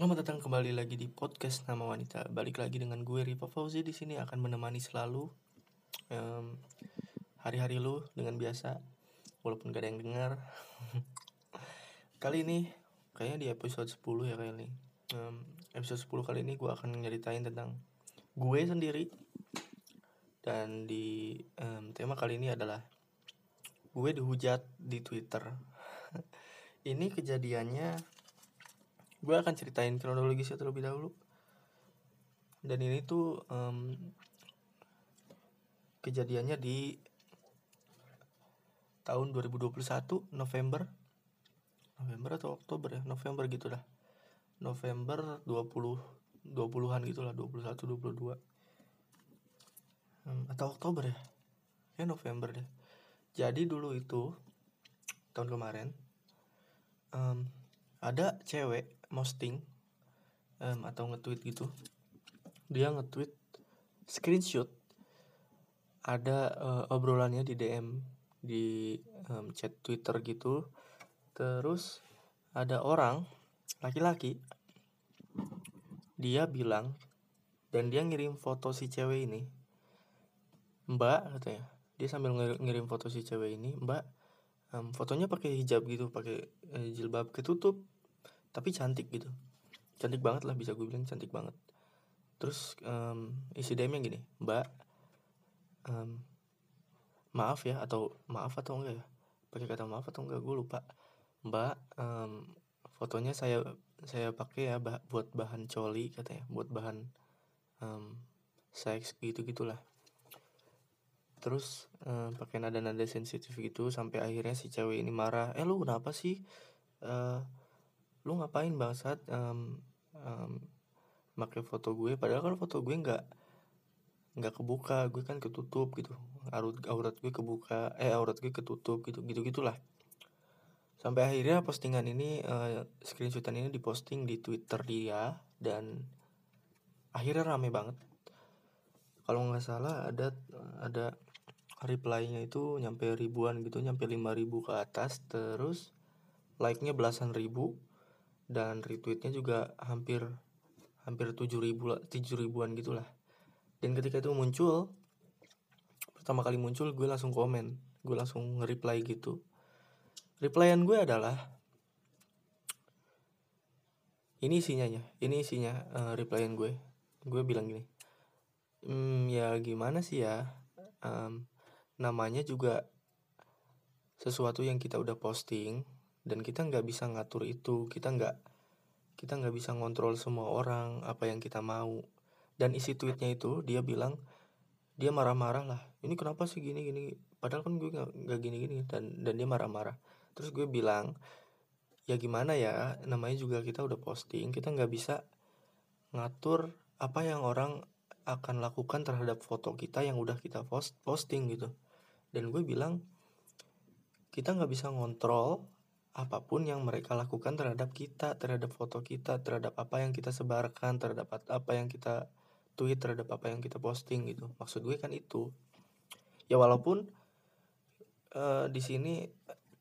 Selamat datang kembali lagi di podcast Nama Wanita. Balik lagi dengan gue Riva Fauzi di sini akan menemani selalu em, hari-hari lu dengan biasa, walaupun gak ada yang dengar. kali ini kayaknya di episode 10 ya kali ini. Em, episode 10 kali ini gue akan nyeritain tentang gue sendiri dan di em, tema kali ini adalah gue dihujat di Twitter. ini kejadiannya gue akan ceritain kronologisnya terlebih dahulu. Dan ini tuh em, kejadiannya di tahun 2021 November. November atau Oktober ya? November gitu dah. November 20 20-an gitu lah 21 22 Em, atau Oktober ya? Ya November deh. Jadi dulu itu tahun kemarin em, ada cewek posting em, atau nge-tweet gitu. Dia nge-tweet screenshot ada eh, obrolannya di DM di em, chat Twitter gitu. Terus ada orang laki-laki dia bilang dan dia ngirim foto si cewek ini. Mbak katanya. Dia sambil ngir- ngirim foto si cewek ini mbak em, fotonya pakai hijab gitu pakai eh, jilbab ketutup tapi cantik gitu. Cantik banget lah bisa gue bilang cantik banget. Terus em, isi DM-nya gini mbak em, maaf ya atau maaf atau enggak ya? Pakai kata maaf atau enggak gue lupa. Mbak em, fotonya saya saya pakai ya bah- buat bahan coli katanya buat bahan em, seks gitu gitulah terus em, pakai nada-nada sensitif gitu sampai akhirnya si cewek ini marah eh lu kenapa sih Eh, lu ngapain bangsat em, em, pakai foto gue? Padahal kan foto gue nggak nggak kebuka gue kan ketutup gitu. Aurat aurat gue kebuka eh aurat gue ketutup gitu gitu gitulah. Sampai akhirnya postingan ini eh, screenshotan ini diposting di twitter dia dan akhirnya rame banget. Kalau nggak salah ada ada reply-nya itu nyampe ribuan gitu nyampe 5000 ke atas terus like-nya belasan ribu dan retweetnya juga hampir hampir tujuh ribu lah tujuh ribuan gitulah dan ketika itu muncul pertama kali muncul gue langsung komen gue langsung nge-reply gitu. Replyan gue adalah ini isinya ya ini isinya eh, replyan gue. Gue bilang gini hmm, ya gimana sih ya? Em, namanya juga sesuatu yang kita udah posting dan kita nggak bisa ngatur itu kita nggak kita nggak bisa ngontrol semua orang apa yang kita mau. Dan isi tweetnya itu dia bilang dia marah-marah lah ini kenapa sih gini gini? Padahal kan gue nggak gini gini dan dan dia marah-marah. Terus gue bilang ya gimana ya namanya juga kita udah posting kita nggak bisa ngatur apa yang orang akan lakukan terhadap foto kita yang udah kita post posting gitu. Dan gue bilang kita nggak bisa ngontrol apa pun yang mereka lakukan terhadap kita, terhadap foto kita, terhadap apa yang kita sebarkan, terhadap apa yang kita tweet, terhadap apa yang kita posting gitu. Maksud gue kan itu. Ya walaupun eh, di sini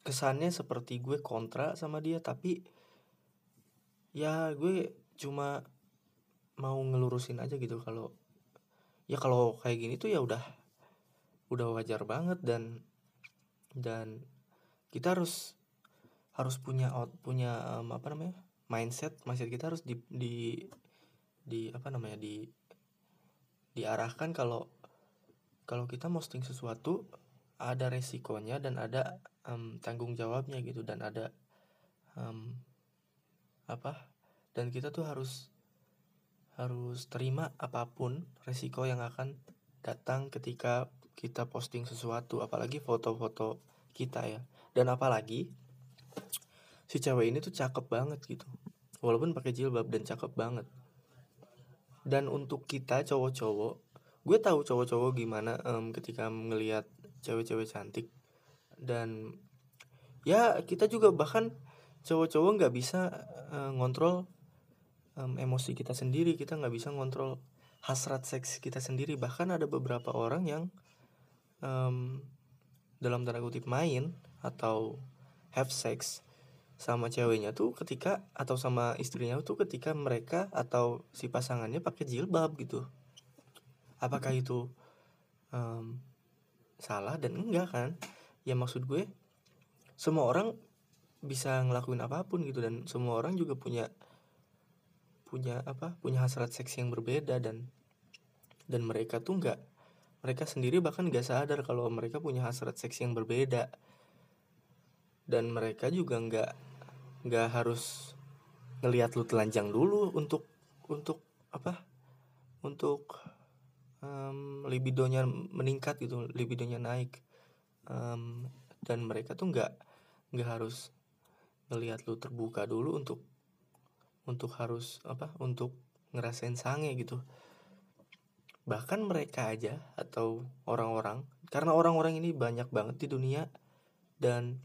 kesannya seperti gue kontra sama dia, tapi ya gue cuma mau ngelurusin aja gitu kalau ya kalau kayak gini tuh ya udah udah wajar banget dan dan kita harus harus punya out punya em, apa namanya mindset mindset kita harus di di di apa namanya di diarahkan kalau kalau kita posting sesuatu ada resikonya dan ada em, tanggung jawabnya gitu dan ada em, apa dan kita tuh harus harus terima apa pun resiko yang akan datang ketika kita posting sesuatu apalagi foto-foto kita ya. Dan apalagi si cewek ini tuh cakep banget gitu. Walaupun pakai jilbab dan cakep banget. Dan untuk kita cowok-cowok gue tahu cowok-cowok gimana em, ketika ngelihat cewek-cewek cantik. Dan ya kita juga bahkan cowok-cowok nggak bisa eh, ngontrol em, emosi kita sendiri. Kita nggak bisa ngontrol hasrat seks kita sendiri. Bahkan ada beberapa orang yang em, dalam tanda kutip main atau have sex sama ceweknya tuh ketika atau sama istrinya tuh ketika mereka atau si pasangannya pakai jilbab gitu. Apakah itu um, salah dan enggak kan? Ya maksud gue semua orang bisa ngelakuin apa pun gitu dan semua orang juga punya punya apa punya hasrat seks yang berbeda dan dan mereka tuh nggak mereka sendiri bahkan nggak sadar kalau mereka punya hasrat seks yang berbeda dan mereka juga nggak nggak harus ngelihat lu telanjang dulu untuk untuk apa? Untuk um, libidonya meningkat gitu libidonya naik. Um, dan mereka tuh nggak nggak harus ngelihat lu terbuka dulu untuk untuk harus apa? Untuk ngerasain sange gitu. Bahkan mereka aja atau orang-orang karena orang-orang ini banyak banget di dunia dan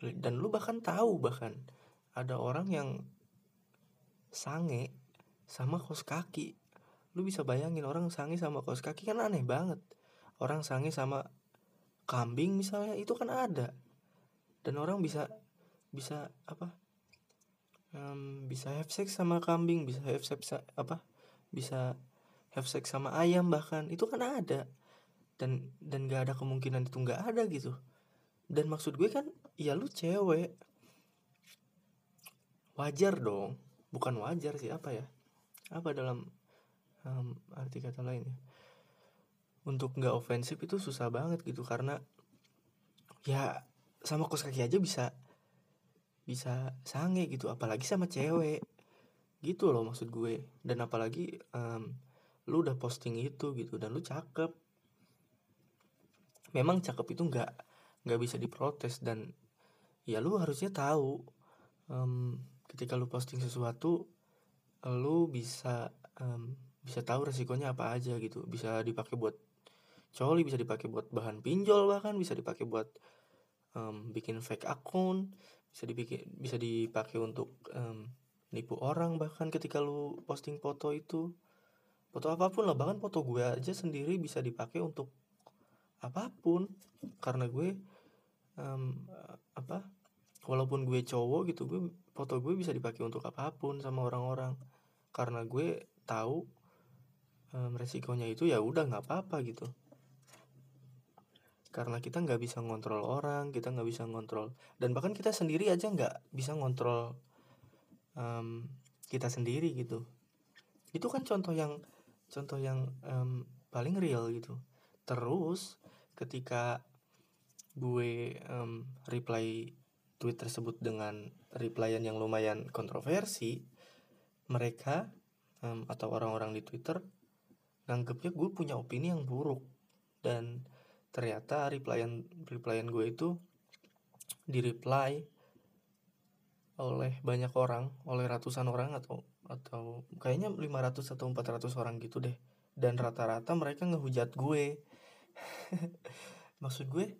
dan lu bahkan tahu bahkan ada orang yang sange sama kos kaki. Lu bisa bayangin orang sange sama kos kaki kan aneh banget. Orang sange sama kambing misalnya itu kan ada. Dan orang bisa bisa apa um, bisa have sex sama kambing bisa have sex apa bisa have sex sama ayam bahkan itu kan ada. Dan dan gak ada kemungkinan itu nggak ada gitu. Dan maksud gue kan ya lu cewek. Wajar dong. Bukan wajar sih apa ya? Apa dalam um, arti kata lain ya? Untuk nggak ofensif itu susah banget gitu karena ya sama kos kaki aja bisa bisa sange gitu apalagi sama cewek. Gitu loh maksud gue. Dan apalagi um, lu udah posting itu gitu dan lu cakep. Memang cakep itu nggak nggak bisa diprotes dan ya lu harusnya tahu um, ketika lu posting sesuatu lu bisa um, bisa tahu resikonya apa aja gitu. Bisa dipakai buat coli bisa dipakai buat bahan pinjol bahkan bisa dipakai buat um, bikin fake akun bisa dibikin bisa dipakai untuk um, nipu orang bahkan ketika lu posting foto itu. Foto apa pun lah bahkan foto gue aja sendiri bisa dipakai untuk apa pun. Karena gue um, apa walaupun gue cowok gitu gue foto gue bisa dipakai untuk apa pun sama orang-orang. Karena gue tahu um, resikonya itu ya udah nggak apa-apa gitu. Karena kita nggak bisa ngontrol orang kita nggak bisa ngontrol dan bahkan kita sendiri aja nggak bisa ngontrol um, kita sendiri gitu. Itu kan contoh yang contoh yang um, paling real gitu. Terus ketika gue um, reply tweet tersebut dengan replyan yang lumayan kontroversi, mereka um, atau orang-orang di Twitter nganggepnya gue punya opini yang buruk dan ternyata replyan replyan gue itu di reply oleh banyak orang, oleh ratusan orang atau atau kayaknya 500 atau 400 orang gitu deh. Dan rata-rata mereka ngehujat gue. Maksud gue,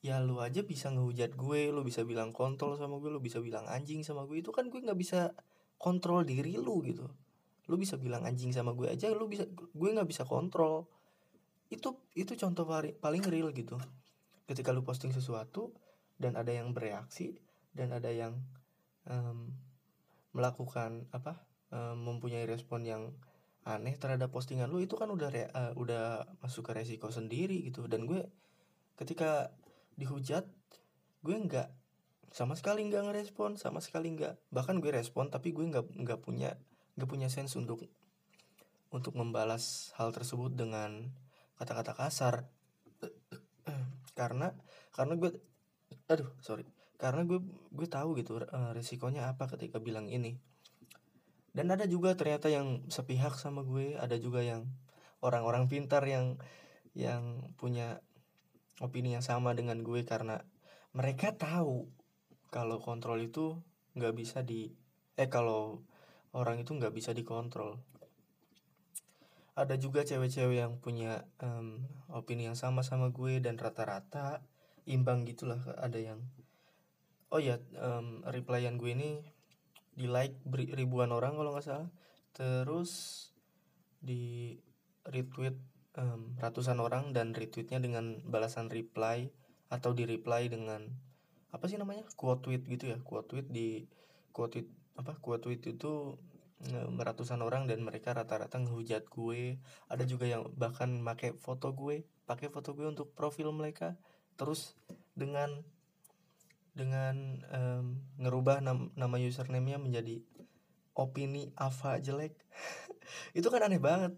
ya lu aja bisa ngehujat gue lu bisa bilang kontrol sama gue lu bisa bilang anjing sama gue. Itu kan gue nggak bisa kontrol diri lu gitu. Lu bisa bilang anjing sama gue aja lu bisa gue nggak bisa kontrol. Itu itu contoh paling real gitu. Ketika lu posting sesuatu dan ada yang bereaksi dan ada yang um, melakukan apa um, mempunyai respon yang aneh terhadap postingan lu itu kan udah uh, udah masuk ke resiko sendiri gitu. Dan gue ketika dihujat gue nggak sama sekali nggak ngerespon sama sekali nggak bahkan gue respon tapi gue nggak nggak punya nggak punya sense untuk untuk membalas hal tersebut dengan kata-kata kasar. Karena karena gue aduh sorry. Karena gue gue tahu gitu uh, resikonya apa ketika bilang ini. Dan ada juga ternyata yang sepihak sama gue ada juga yang orang-orang pintar yang yang punya opini yang sama dengan gue karena mereka tahu kalau kontrol itu nggak bisa di eh kalau orang itu nggak bisa dikontrol. Ada juga cewek-cewek yang punya um, opini yang sama sama gue dan rata-rata imbang gitulah ada yang oh ya um, replyan gue ini di like ribuan orang kalau nggak salah terus di retweet um, ratusan orang dan retweetnya dengan balasan reply atau di reply dengan apa sih namanya quote tweet gitu ya quote tweet di quote tweet apa quote tweet itu ratusan orang dan mereka rata-rata ngehujat gue. Ada juga yang bahkan pakai foto gue pakai foto gue untuk profil mereka terus dengan dengan um, ngerubah nam nama username-nya menjadi opini Ava jelek. Itu kan aneh banget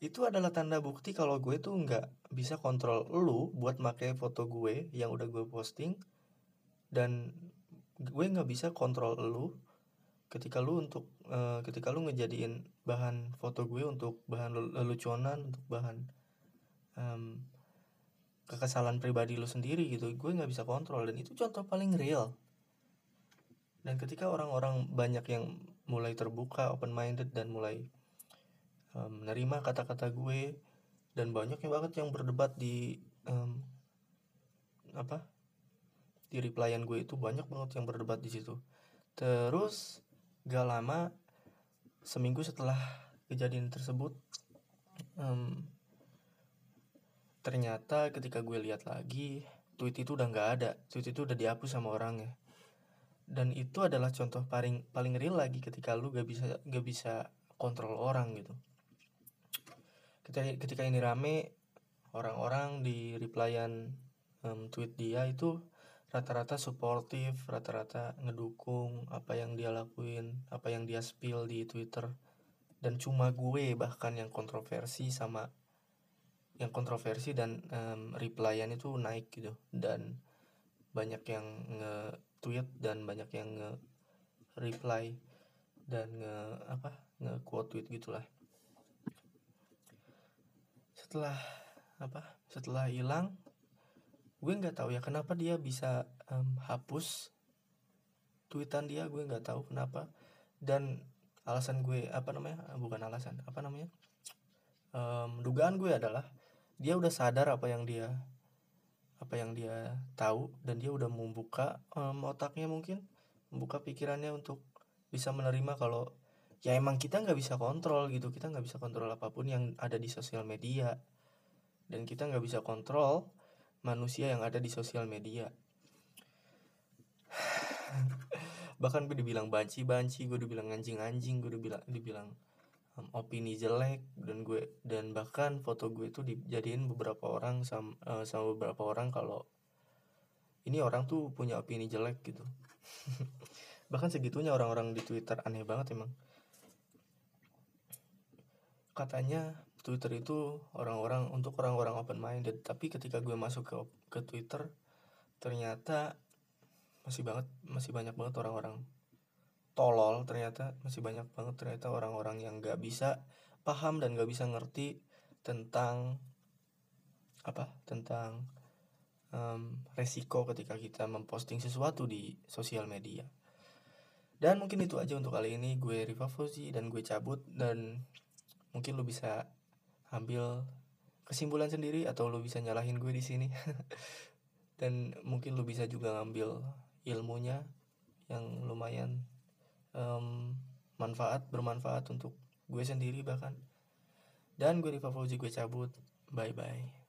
itu adalah tanda bukti kalau gue tuh nggak bisa kontrol lu buat pakai foto gue yang udah gue posting dan gue nggak bisa kontrol lu ketika lu untuk uh, ketika lu ngejadiin bahan foto gue untuk bahan leluconan untuk bahan um, kekesalan pribadi lu sendiri gitu. Gue nggak bisa kontrol dan itu contoh paling real. Dan ketika orang-orang banyak yang mulai terbuka open minded dan mulai menerima kata-kata gue dan banyaknya banget yang berdebat di um, apa di replyan gue itu banyak banget yang berdebat di situ. Terus gak lama seminggu setelah kejadian tersebut um, ternyata ketika gue lihat lagi tweet itu udah nggak ada. Tweet itu udah dihapus sama orangnya. Dan itu adalah contoh paling paling real lagi ketika lu gak bisa gak bisa kontrol orang gitu ketika ketika ini rame orang-orang di replyan um, tweet dia itu rata-rata suportif, rata-rata ngedukung apa yang dia lakuin, apa yang dia spill di Twitter. Dan cuma gue bahkan yang kontroversi sama yang kontroversi dan um, replyan itu naik gitu dan banyak yang nge-tweet dan banyak yang nge-reply dan nge apa nge-quote tweet gitulah. Setelah apa? Setelah hilang gue nggak tahu ya kenapa dia bisa um, hapus tweetan dia gue nggak tahu kenapa dan alasan gue apa namanya bukan alasan apa namanya um, dugaan gue adalah dia udah sadar apa yang dia apa yang dia tahu dan dia udah membuka um, otaknya mungkin membuka pikirannya untuk bisa menerima kalau ya emang kita nggak bisa kontrol gitu. Kita nggak bisa kontrol apa pun yang ada di sosial media. Dan kita nggak bisa kontrol manusia yang ada di sosial media. Bahkan gue dibilang banci-banci gue dibilang anjing-anjing gue dibilang dibilang um, opini jelek. Dan gue dan bahkan foto gue itu dijadiin beberapa orang sama, uh, sama beberapa orang kalau ini orang tuh punya opini jelek gitu. Bahkan segitunya orang-orang di Twitter aneh banget emang katanya Twitter itu orang-orang untuk orang-orang open minded tapi ketika gue masuk ke ke Twitter ternyata masih banget masih banyak banget orang-orang tolol ternyata masih banyak banget ternyata orang-orang yang gak bisa paham dan gak bisa ngerti tentang apa tentang um, resiko ketika kita memposting sesuatu di sosial media. Dan mungkin itu aja untuk kali ini. Gue Riva Fauzi dan gue cabut dan mungkin lo bisa ambil kesimpulan sendiri atau lu bisa nyalahin gue di sini. Dan mungkin lu bisa juga ngambil ilmunya yang lumayan um, manfaat bermanfaat untuk gue sendiri bahkan. Dan gue Riva Fauzi gue cabut. Bye bye